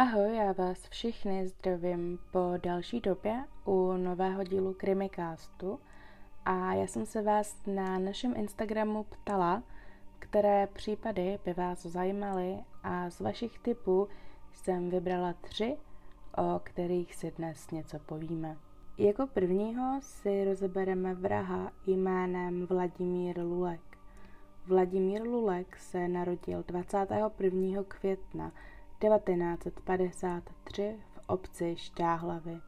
Ahoj, já vás všichni zdravím po další době u nového dílu Krimikástu a já jsem se vás na našem Instagramu ptala, které případy by vás zajímaly a z vašich typů jsem vybrala tři, o kterých si dnes něco povíme. Jako prvního si rozebereme vraha jménem Vladimír Lulek. Vladimír Lulek se narodil 21. května 1953 v obci Štáhlavy.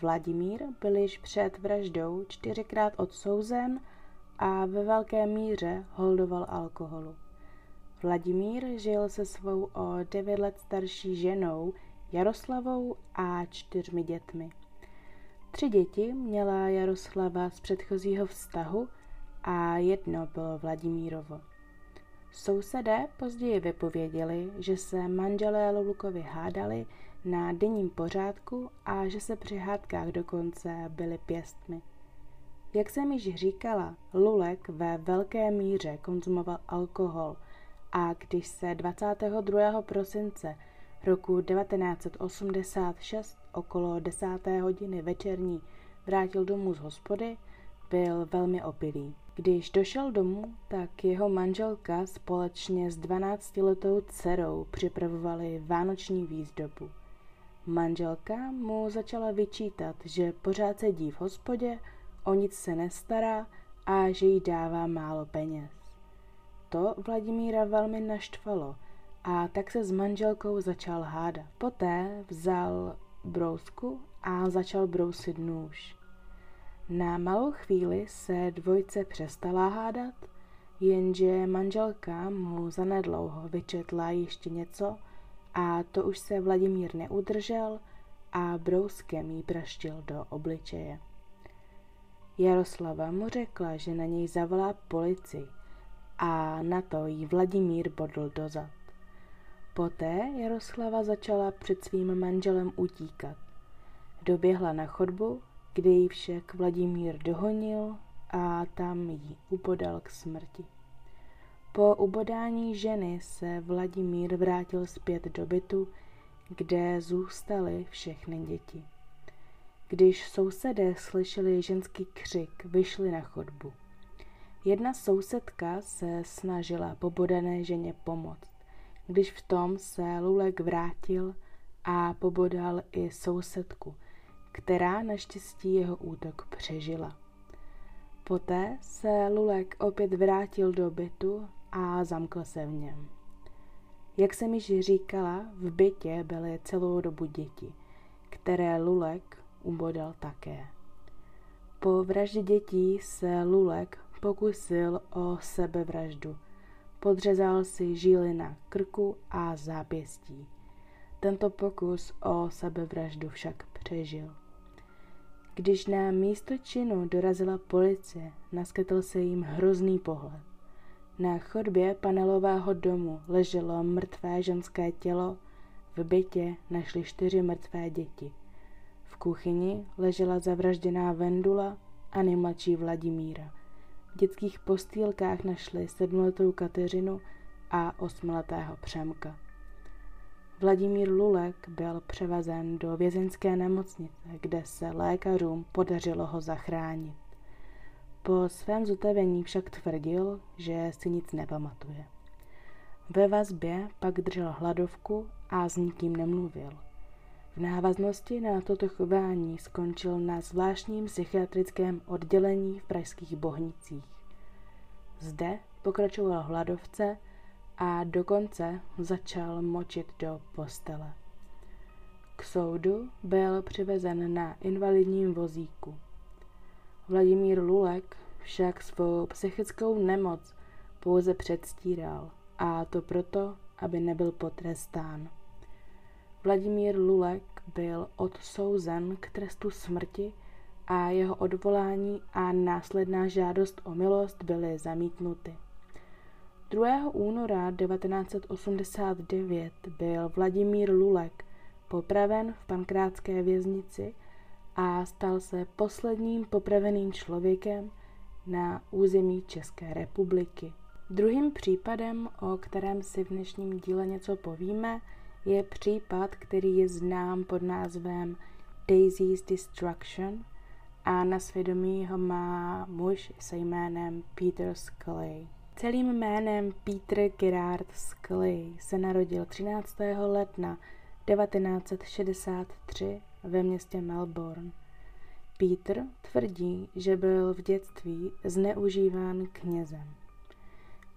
Vladimír byl již před vraždou čtyřikrát odsouzen a ve velké míře holdoval alkoholu. Vladimír žil se svou o devět let starší ženou Jaroslavou a čtyřmi dětmi. Tři děti měla Jaroslava z předchozího vztahu a jedno bylo Vladimírovo. Sousedé později vypověděli, že se manželé Lulukovi hádali na denním pořádku a že se při hádkách dokonce byli pěstmi. Jak jsem již říkala, Lulek ve velké míře konzumoval alkohol a když se 22. prosince roku 1986 okolo 10. hodiny večerní vrátil domů z hospody, byl velmi opilý. Když došel domů, tak jeho manželka společně s 12-letou dcerou připravovali vánoční výzdobu. Manželka mu začala vyčítat, že pořád sedí v hospodě, o nic se nestará a že jí dává málo peněz. To Vladimíra velmi naštvalo a tak se s manželkou začal hádat. Poté vzal brousku a začal brousit nůž. Na malou chvíli se dvojce přestala hádat, jenže manželka mu zanedlouho vyčetla ještě něco a to už se Vladimír neudržel a brouskem jí praštil do obličeje. Jaroslava mu řekla, že na něj zavolá policii a na to jí Vladimír bodl dozad. Poté Jaroslava začala před svým manželem utíkat. Doběhla na chodbu kde ji však Vladimír dohonil a tam ji upodal k smrti. Po ubodání ženy se Vladimír vrátil zpět do bytu, kde zůstaly všechny děti. Když sousedé slyšeli ženský křik, vyšli na chodbu. Jedna sousedka se snažila pobodané ženě pomoct, když v tom se Lulek vrátil a pobodal i sousedku – která naštěstí jeho útok přežila. Poté se Lulek opět vrátil do bytu a zamkl se v něm. Jak jsem již říkala, v bytě byly celou dobu děti, které Lulek ubodal také. Po vraždě dětí se Lulek pokusil o sebevraždu. Podřezal si žíly na krku a zápěstí. Tento pokus o sebevraždu však přežil. Když na místo činu dorazila policie, naskytl se jim hrozný pohled. Na chodbě panelového domu leželo mrtvé ženské tělo, v bytě našli čtyři mrtvé děti. V kuchyni ležela zavražděná Vendula a nejmladší Vladimíra. V dětských postýlkách našli sedmletou Kateřinu a osmletého Přemka. Vladimír Lulek byl převezen do vězeňské nemocnice, kde se lékařům podařilo ho zachránit. Po svém zotavení však tvrdil, že si nic nepamatuje. Ve vazbě pak držel hladovku a s nikým nemluvil. V návaznosti na toto chování skončil na zvláštním psychiatrickém oddělení v pražských Bohnicích. Zde pokračoval hladovce a dokonce začal močit do postele. K soudu byl přivezen na invalidním vozíku. Vladimír Lulek však svou psychickou nemoc pouze předstíral a to proto, aby nebyl potrestán. Vladimír Lulek byl odsouzen k trestu smrti a jeho odvolání a následná žádost o milost byly zamítnuty. 2. února 1989 byl Vladimír Lulek popraven v pankrátské věznici a stal se posledním popraveným člověkem na území České republiky. Druhým případem, o kterém si v dnešním díle něco povíme, je případ, který je znám pod názvem Daisy's Destruction a na svědomí ho má muž se jménem Peter Scully. Celým jménem Peter Gerard Scully se narodil 13. ledna 1963 ve městě Melbourne. Peter tvrdí, že byl v dětství zneužíván knězem.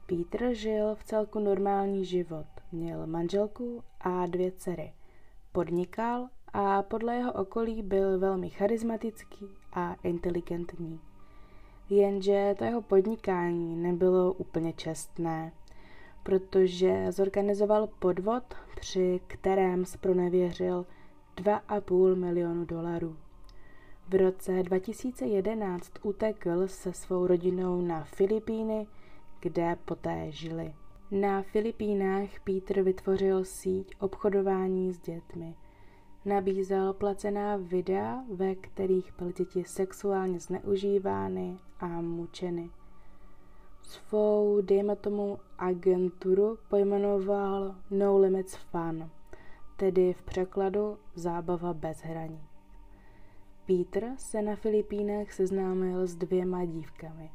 Peter žil v celku normální život, měl manželku a dvě dcery. Podnikal a podle jeho okolí byl velmi charismatický a inteligentní. Jenže to jeho podnikání nebylo úplně čestné, protože zorganizoval podvod, při kterém zpronevěřil 2,5 milionu dolarů. V roce 2011 utekl se svou rodinou na Filipíny, kde poté žili. Na Filipínách Peter vytvořil síť obchodování s dětmi. Nabízel placená videa, ve kterých byly děti sexuálně zneužívány a mučeny. Svou, dejme tomu, agenturu pojmenoval No Limits Fun, tedy v překladu zábava bez hraní. Peter se na Filipínách seznámil s dvěma dívkami,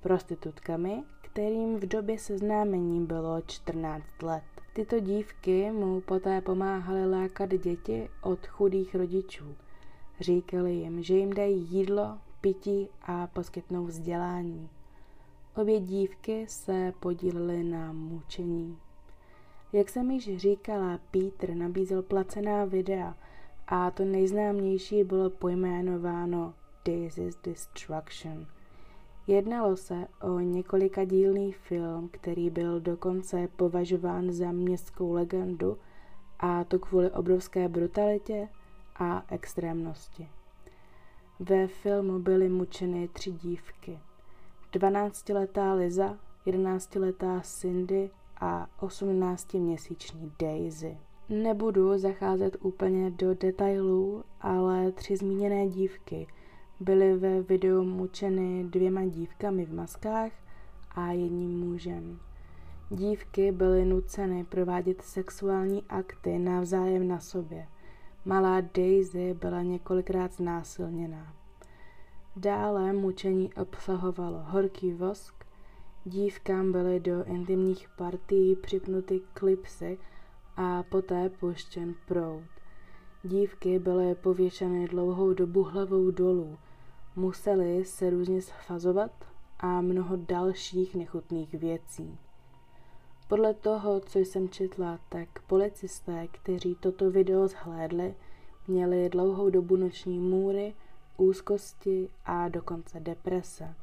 prostitutkami, kterým v době seznámení bylo 14 let. Tyto dívky mu poté pomáhaly lákat děti od chudých rodičů. Říkali jim, že jim dají jídlo, pití a poskytnou vzdělání. Obě dívky se podílely na mučení. Jak jsem již říkala, Peter nabízel placená videa a to nejznámější bylo pojmenováno Daisy's Destruction – Jednalo se o několika dílný film, který byl dokonce považován za městskou legendu a to kvůli obrovské brutalitě a extrémnosti. Ve filmu byly mučeny tři dívky. 12-letá Liza, 11-letá Cindy a 18-měsíční Daisy. Nebudu zacházet úplně do detailů, ale tři zmíněné dívky – byly ve videu mučeny dvěma dívkami v maskách a jedním mužem. Dívky byly nuceny provádět sexuální akty navzájem na sobě. Malá Daisy byla několikrát znásilněná. Dále mučení obsahovalo horký vosk, dívkám byly do intimních partií připnuty klipsy a poté puštěn proud. Dívky byly pověšeny dlouhou dobu hlavou dolů, museli se různě sfazovat a mnoho dalších nechutných věcí. Podle toho, co jsem četla, tak policisté, kteří toto video zhlédli, měli dlouhou dobu noční můry, úzkosti a dokonce deprese.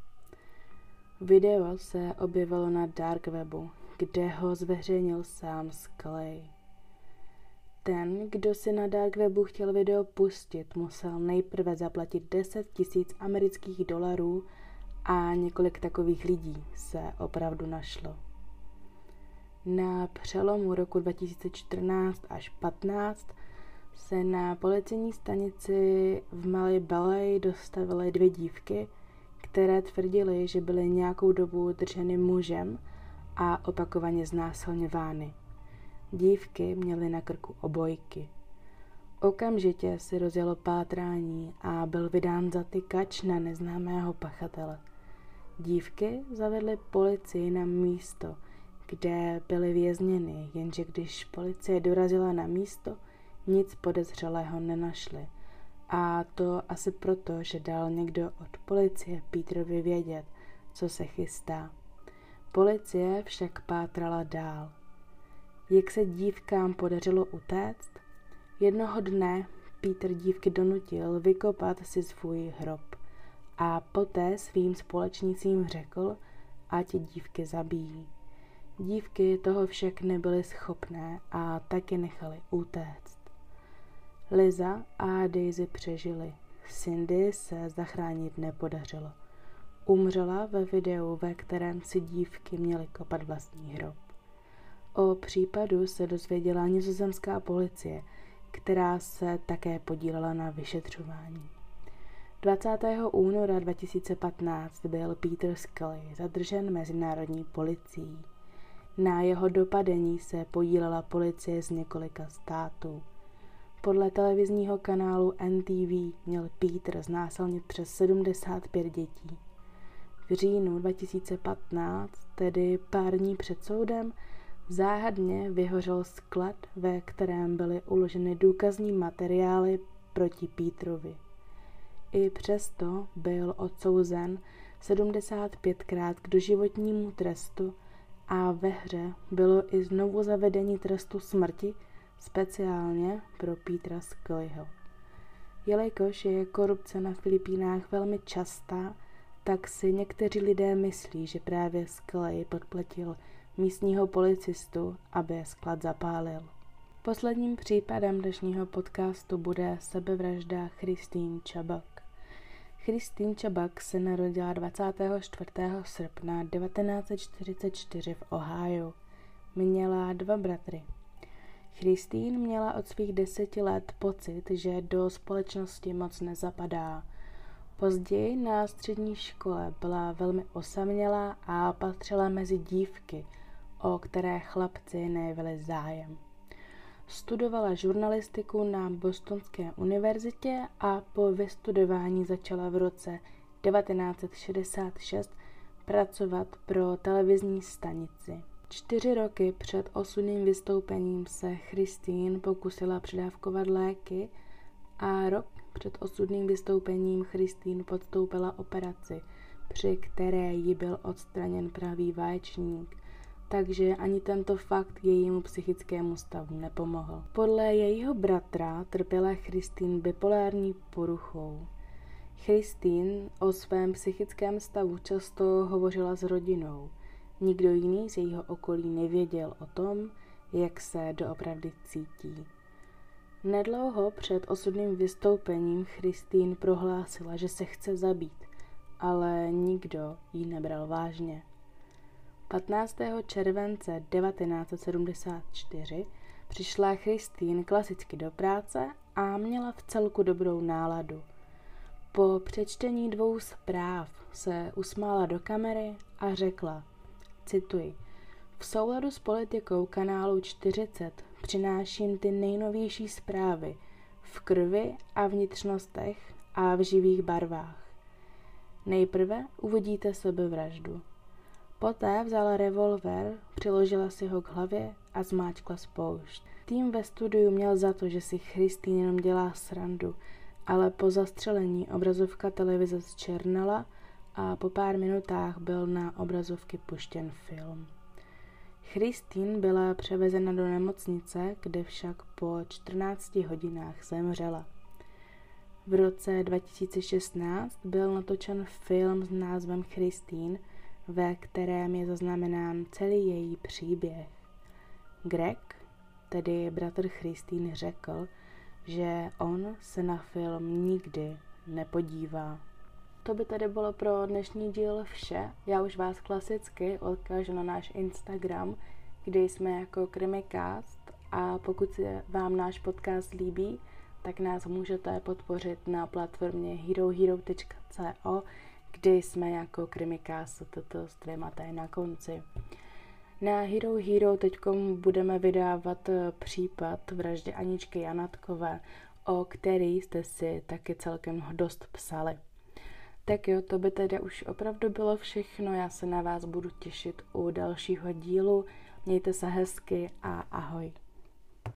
Video se objevilo na dark webu, kde ho zveřejnil sám Scully. Ten, kdo si na dark webu chtěl video pustit, musel nejprve zaplatit 10 tisíc amerických dolarů a několik takových lidí se opravdu našlo. Na přelomu roku 2014 až 15 se na policejní stanici v Malé Balej dostavily dvě dívky, které tvrdily, že byly nějakou dobu drženy mužem a opakovaně znásilňovány. Dívky měly na krku obojky. Okamžitě si rozjelo pátrání a byl vydán zatykač na neznámého pachatele. Dívky zavedly policii na místo, kde byly vězněny, jenže když policie dorazila na místo, nic podezřelého nenašli. A to asi proto, že dal někdo od policie Petrovi vědět, co se chystá. Policie však pátrala dál jak se dívkám podařilo utéct? Jednoho dne Peter dívky donutil vykopat si svůj hrob a poté svým společnicím řekl, ať dívky zabíjí. Dívky toho však nebyly schopné a taky nechali utéct. Liza a Daisy přežili. Cindy se zachránit nepodařilo. Umřela ve videu, ve kterém si dívky měly kopat vlastní hrob. O případu se dozvěděla nizozemská policie, která se také podílela na vyšetřování. 20. února 2015 byl Peter Scully zadržen mezinárodní policií. Na jeho dopadení se podílela policie z několika států. Podle televizního kanálu NTV měl Peter znásilnit přes 75 dětí. V říjnu 2015, tedy pár dní před soudem, záhadně vyhořel sklad, ve kterém byly uloženy důkazní materiály proti Petrovi. I přesto byl odsouzen 75krát k doživotnímu trestu a ve hře bylo i znovu zavedení trestu smrti speciálně pro Petra Scullyho. Jelikož je korupce na Filipínách velmi častá, tak si někteří lidé myslí, že právě Scully podplatil místního policistu, aby sklad zapálil. Posledním případem dnešního podcastu bude sebevražda Christine Čabak. Christine Čabak se narodila 24. srpna 1944 v Ohio. Měla dva bratry. Christine měla od svých deseti let pocit, že do společnosti moc nezapadá. Později na střední škole byla velmi osamělá a patřila mezi dívky, o které chlapci nejevili zájem. Studovala žurnalistiku na Bostonské univerzitě a po vystudování začala v roce 1966 pracovat pro televizní stanici. Čtyři roky před osudným vystoupením se Christine pokusila předávkovat léky a rok před osudným vystoupením Christine podstoupila operaci, při které jí byl odstraněn pravý vaječník takže ani tento fakt jejímu psychickému stavu nepomohl. Podle jejího bratra trpěla Christine bipolární poruchou. Christine o svém psychickém stavu často hovořila s rodinou. Nikdo jiný z jejího okolí nevěděl o tom, jak se doopravdy cítí. Nedlouho před osudným vystoupením Christine prohlásila, že se chce zabít, ale nikdo ji nebral vážně. 15. července 1974 přišla Christine klasicky do práce a měla v celku dobrou náladu. Po přečtení dvou zpráv se usmála do kamery a řekla, cituji, v souladu s politikou kanálu 40 přináším ty nejnovější zprávy v krvi a vnitřnostech a v živých barvách. Nejprve uvidíte sebevraždu. Poté vzala revolver, přiložila si ho k hlavě a zmáčkla spoušť. Tým ve studiu měl za to, že si Christine jenom dělá srandu, ale po zastřelení obrazovka televize zčernala a po pár minutách byl na obrazovky puštěn film. Christine byla převezena do nemocnice, kde však po 14 hodinách zemřela. V roce 2016 byl natočen film s názvem Christine – ve kterém je zaznamenán celý její příběh. Greg, tedy bratr Christine, řekl, že on se na film nikdy nepodívá. To by tedy bylo pro dnešní díl vše. Já už vás klasicky odkážu na náš Instagram, kde jsme jako Krimikast a pokud se vám náš podcast líbí, tak nás můžete podpořit na platformě herohero.co, kdy jsme jako Krimikás toto s dvěma T na konci. Na Hero Hero teď budeme vydávat eh, případ vraždy Aničky Janatkové, o který jste si taky celkem dost psali. Tak jo, to by tedy už opravdu bylo všechno. Já se na vás budu těšit u dalšího dílu. Mějte se hezky a ahoj.